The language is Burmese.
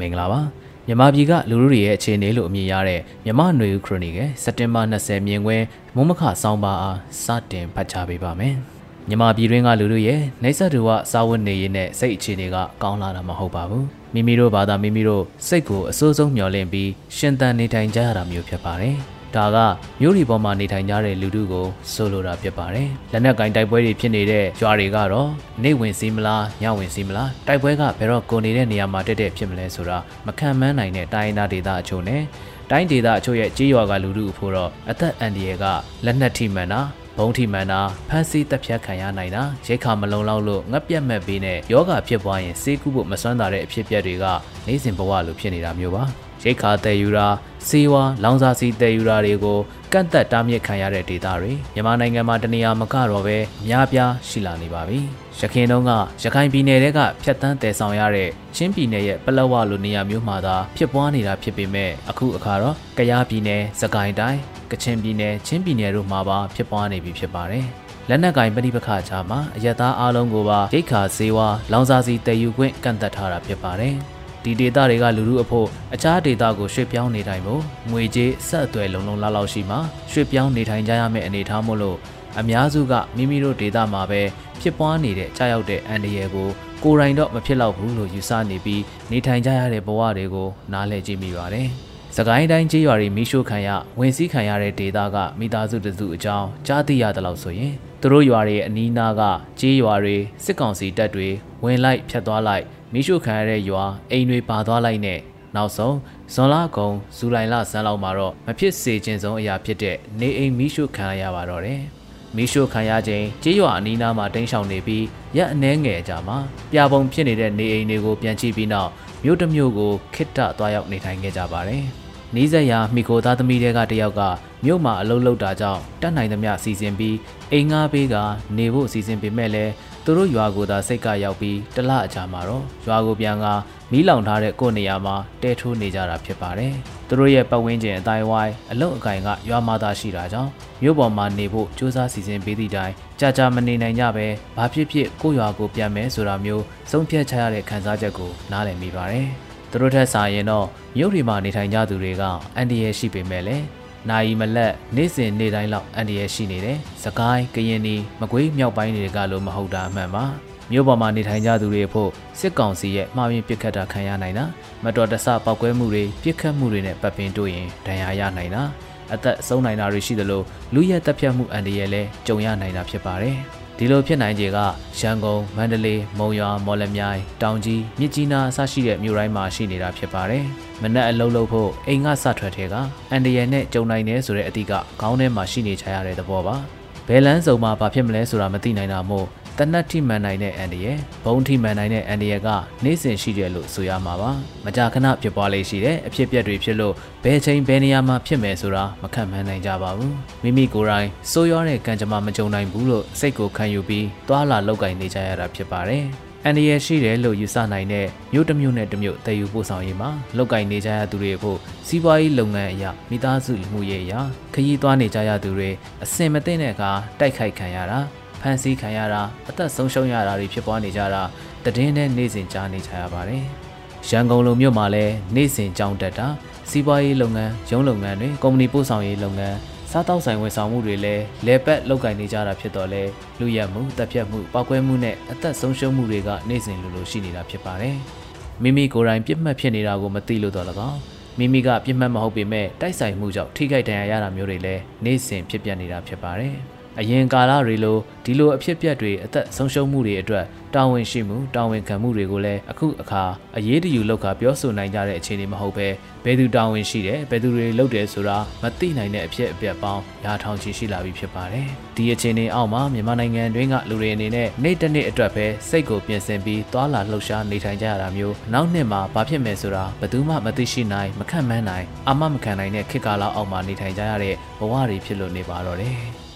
မင်္ဂလာပါမြန်မာပြည်ကလူလူတွေရဲ့အခြေအနေလို့အမည်ရတဲ့မြမနွေဦးခရိုနီကယ်စက်တင်ဘာ20မြင်ကွင်းမုံမခဆောင်းပါအားစတင်ဖတ်ကြားပေးပါမယ်မြန်မာပြည်တွင်းကလူလူရဲ့နေဆက်တူကစာဝတ်နေရေးနဲ့စိတ်အခြေအနေကကောင်းလာတာမဟုတ်ပါဘူးမိမိတို့ဘာသာမိမိတို့စိတ်ကိုအစိုးဆုံးမျှော်လင့်ပြီးရှင်သန်နေထိုင်ကြရတာမျိုးဖြစ်ပါတယ် ဒါကမြို့ရီပေါ်မှာနေထိုင်ကြတဲ့လူထုကိုဆိုလိုတာဖြစ်ပါတယ်။လက်နက်ကင်တိုက်ပွဲတွေဖြစ်နေတဲ့ကြွားတွေကတော့နေဝင်စီးမလားညဝင်စီးမလားတိုက်ပွဲကဘယ်တော့ကိုနေတဲ့နေရာမှာတက်တက်ဖြစ်မလဲဆိုတာမခံမှန်းနိုင်တဲ့တိုင်းဒေသဒေသအချို့နဲ့တိုင်းဒေသအချို့ရဲ့ကြေးရွာကလူထုအဖို့တော့အသက်အန္တရာယ်ကလက်နက်ထိမှန်တာဘုံထိမှန်တာဖမ်းဆီးတပ်ဖြတ်ခံရနိုင်တာရိတ်ခါမလုံလောက်လို့ငက်ပြက်မဲ့ပေးနဲ့ယောဂဖြစ်ပွားရင်စေးကူးဖို့မစွမ်းတာတဲ့အဖြစ်အပျက်တွေကနေစဉ်ဘဝလိုဖြစ်နေတာမျိုးပါ ရိတ်ခါတည်ယူတာစေဝါလောင်စာစီတည်ယူတာတွေကိုကန့်သက်တားမြစ်ခံရတဲ့ဒေသတွေမြန်မာနိုင်ငံမှာတနေရာမကတော့ပဲအများပြားရှိလာနေပါပြီ။ရခိုင်တုန်းကရခိုင်ပြည်နယ်ကဖြတ်တန်းတည်ဆောင်ရတဲ့ချင်းပြည်နယ်ရဲ့ပလက်ဝလိုနေရာမျိုးမှာသာဖြစ်ပွားနေတာဖြစ်ပေမဲ့အခုအခါတော့ကယားပြည်နယ်၊စကိုင်းတိုင်း၊ကချင်ပြည်နယ်၊ချင်းပြည်နယ်တို့မှာပါဖြစ်ပွားနေပြီဖြစ်ပါတယ်။လက်နက်ကင်ပဋိပက္ခကြားမှာအယက်သားအလုံးကိုပါရိတ်ခါဈေးဝါလောင်စာစီတည်ယူခွင့်ကန့်သက်ထားတာဖြစ်ပါတယ်။ ဒီဒေတာတွေကလူလူအဖို့အခြားဒေတာကိုရွှေ့ပြောင်းနေထိုင်ဖို့ငွေကြေးဆက်အသွယ်လုံလုံလောက်လောက်ရှိမှရွှေ့ပြောင်းနေထိုင်ကြရမယ့်အနေအထားမို့လို့အများစုကမိမိတို့ဒေတာမှာပဲဖြစ်ပွားနေတဲ့ကြာရောက်တဲ့အန္တရာယ်ကိုကိုယ်တိုင်တော့မဖြစ်တော့ဘူးလို့ယူဆနေပြီးနေထိုင်ကြရတဲ့ဘဝတွေကိုနားလည်ကြည့်မိပါတယ်။ စကိုင်းတိုင်းကျေးရွာတွေမိရှို့ခံရဝင်စည်းခံရတဲ့ဒေသကမိသားစုတစုအကြောင်းကြားသိရတယ်လို့ဆိုရင်သူတို့ရွာတွေအနီးနားကကျေးရွာတွေစစ်ကောင်စီတပ်တွေဝင်လိုက်ဖြတ်သွားလိုက်မိရှုခံရတဲ့ရွာအိမ်တွေပါသွားလိုက်နဲ့နောက်ဆုံးဇွန်လကုံဇူလိုင်လဆန်းလောက်မှာတော့မဖြစ်စေခြင်းဆုံးအရာဖြစ်တဲ့နေအိမ်မိရှုခံရပါတော့တယ်။မိရှုခံရခြင်းကြေးရွာအနီးနားမှာတိမ်းရှောင်နေပြီးရက်အနှဲငယ်အကြာမှာပြပုံဖြစ်နေတဲ့နေအိမ်တွေကိုပြန်ကြည့်ပြီးနောက် မြို့တစ်မြို့ကိုခိတ္တသွားရောက်နေထိုင်ခဲ့ကြပါတယ်။နီးစက်ရာမိခိုသားသမီးတွေကတယောက်ကမြို့မှာအလုပ်လုပ်တာကြောင့်တတ်နိုင်သမျှစီစဉ်ပြီးအိမ်ငါးပေးကနေဖို့စီစဉ်ပေမဲ့လည်းသူတို့ရွာကိုသာစိတ်ကရောက်ပြီးတလအကြာမှာတော့ရွာကိုပြန်ကမီးလောင်ထားတဲ့ကိုယ်နေရာမှာတဲထိုးနေကြတာဖြစ်ပါတယ်။ သူတို့ရဲ့ပတ်ဝန်းကျင်အတိုင်းဝိုင်းအလုတ်အကင်ကရွာမှာသာရှိတာကြောင့်မြို့ပေါ်မှာနေဖို့စူးစမ်းစီစဉ်ပေးသည့်တိုင်ကြာကြာမနေနိုင်ကြပဲဘာဖြစ်ဖြစ်ကိုရွာကိုပြန်မယ်ဆိုတာမျိုးဆုံးဖြတ်ချရတဲ့ခံစားချက်ကိုနားလည်မိပါတယ်။သူတို့ထက်စာရင်တော့မြို့တွေမှာနေထိုင်ကြသူတွေကအန်ဒီရဲ့ရှိပေမဲ့လည်းနိုင်မလက်နေ့စဉ်နေ့တိုင်းလောက်အန်ဒီရဲရှိနေတယ်။စကိုင်းကရင်နီမကွေးမြောက်ပိုင်းတွေကလို့မဟုတ်တာအမှန်ပါ။ မြို့ပေါ်မှာနေထိုင်ကြသူတွေဖို့စစ်ကောင်စီရဲ့မှားယွင်းပစ်ခတ်တာခံရနိုင်တာမတော်တဆပောက်ကွဲမှုတွေပစ်ခတ်မှုတွေနဲ့ပတ်ပင်တို့ရင်ဒဏ်ရာရနိုင်တာအသက်ဆုံးနိုင်တာတွေရှိသလိုလူရဲတပ်ဖြတ်မှုအန်ဒီရဲလည်းကြုံရနိုင်တာဖြစ်ပါတယ်။ဒီလိုဖြစ်နိုင်ခြေကရန်ကုန်မန္တလေးမုံရွာမော်လမြိုင်တောင်ကြီးမြစ်ကြီးနားအစရှိတဲ့မြို့တိုင်းမှာရှိနေတာဖြစ်ပါတယ်။မနက်အလုပ်လုပ်ဖို့အိမ်ကစထွက်တဲ့ကအန်ဒီယန်နဲ့ကြုံနိုင်တယ်ဆိုတဲ့အသည့်ကခေါင်းထဲမှာရှိနေကြရတဲ့သဘောပါ။ဘယ်လန်းစုံမှာဘာဖြစ်မလဲဆိုတာမသိနိုင်တာမို့ တနတ်ထိမှန်နိုင်တဲ့အန်ဒီရဲ့ဘုံထိမှန်နိုင်တဲ့အန်ဒီရဲ့ကနေ့စဉ်ရှိတယ်လို့ဆိုရမှာပါမကြာခဏဖြစ်ပွားလေးရှိတဲ့အဖြစ်အပျက်တွေဖြစ်လို့ဘယ်ချိန်ဘယ်နေရာမှာဖြစ်မယ်ဆိုတာမခန့်မှန်းနိုင်ကြပါဘူးမိမိကိုယ်တိုင်စိုးရွားတဲ့ကံကြမ္မာမကြုံနိုင်ဘူးလို့စိတ်ကိုခံယူပြီးသွာလာလောက်ကင်နေကြရတာဖြစ်ပါတယ်အန်ဒီရရှိတယ်လို့ယူဆနိုင်တဲ့မြို့တစ်မြို့နဲ့တစ်မြို့တည်ယူပို့ဆောင်ရေးမှာလောက်ကင်နေကြရသူတွေဖို့စီးပွားရေးလုပ်ငန်းအရာမိသားစုမှုရေးအရာခရီးသွားနေကြရသူတွေအစင်မသိတဲ့အခါတိုက်ခိုက်ခံရတာ ဖမ်းဆီးခံရတာအသက်ဆုံးရှုံးရတာတွေဖြစ်ပွားနေကြတာတည်င်းနဲ့နေ့စဉ်ကြားနေကြရပါတယ်။ရန်ကုန်လိုမြို့မှာလည်းနေ့စဉ်ကြောင်းတက်တာစီးပွားရေးလုပ်ငန်းရုံးလုပ်ငန်းတွေကုမ္ပဏီပို့ဆောင်ရေးလုပ်ငန်းစားတောက်ဆိုင်ဝန်ဆောင်မှုတွေလည်းလဲပတ်လုပ်ကင်နေကြတာဖြစ်တော့လဲလူရက်မှုတပ်ဖြတ်မှုပောက်ကွဲမှုနဲ့အသက်ဆုံးရှုံးမှုတွေကနေ့စဉ်လိုလိုရှိနေတာဖြစ်ပါတယ်။မိမိကိုယ်တိုင်ပြစ်မှတ်ဖြစ်နေတာကိုမသိလို့တော့လကောမိမိကပြစ်မှတ်မဟုတ်ပေမဲ့တိုက်ဆိုင်မှုကြောင့်ထိခိုက်ဒဏ်ရာရတာမျိုးတွေလည်းနေ့စဉ်ဖြစ်ပျက်နေတာဖြစ်ပါတယ်။ အရင်ကာလတွေလိုဒီလိုအဖြစ်အပျက်တွေအသက်ဆုံးရှုံးမှုတွေအတွက်တာဝန်ရှိမှုတာဝန်ခံမှုတွေကိုလည်းအခုအခါအရေးတယူလောက်ကပြောဆိုနိုင်ကြတဲ့အခြေအနေမဟုတ်ပဲဘယ်သူတာဝန်ရှိတယ်ဘယ်သူတွေလုပ်တယ်ဆိုတာမသိနိုင်တဲ့အဖြစ်အပျက်ပေါင်းရာထောင်ချီရှိလာပြီဖြစ်ပါတယ်ဒီအခြေအနေအောက်မှာမြန်မာနိုင်ငံတွင်းကလူတွေအနေနဲ့နေ့တစ်နေ့အတွက်ပဲစိတ်ကိုပြင်ဆင်ပြီးသွာလာလှုပ်ရှားနေထိုင်ကြရတာမျိုးနောက်နှစ်မှာဘာဖြစ်မယ်ဆိုတာဘယ်သူမှမသိရှိနိုင်မခန့်မှန်းနိုင်အာမမခံနိုင်တဲ့ခေတ်ကာလအောက်မှာနေထိုင်ကြရတဲ့ဘဝတွေဖြစ်လို့နေပါတော့တယ်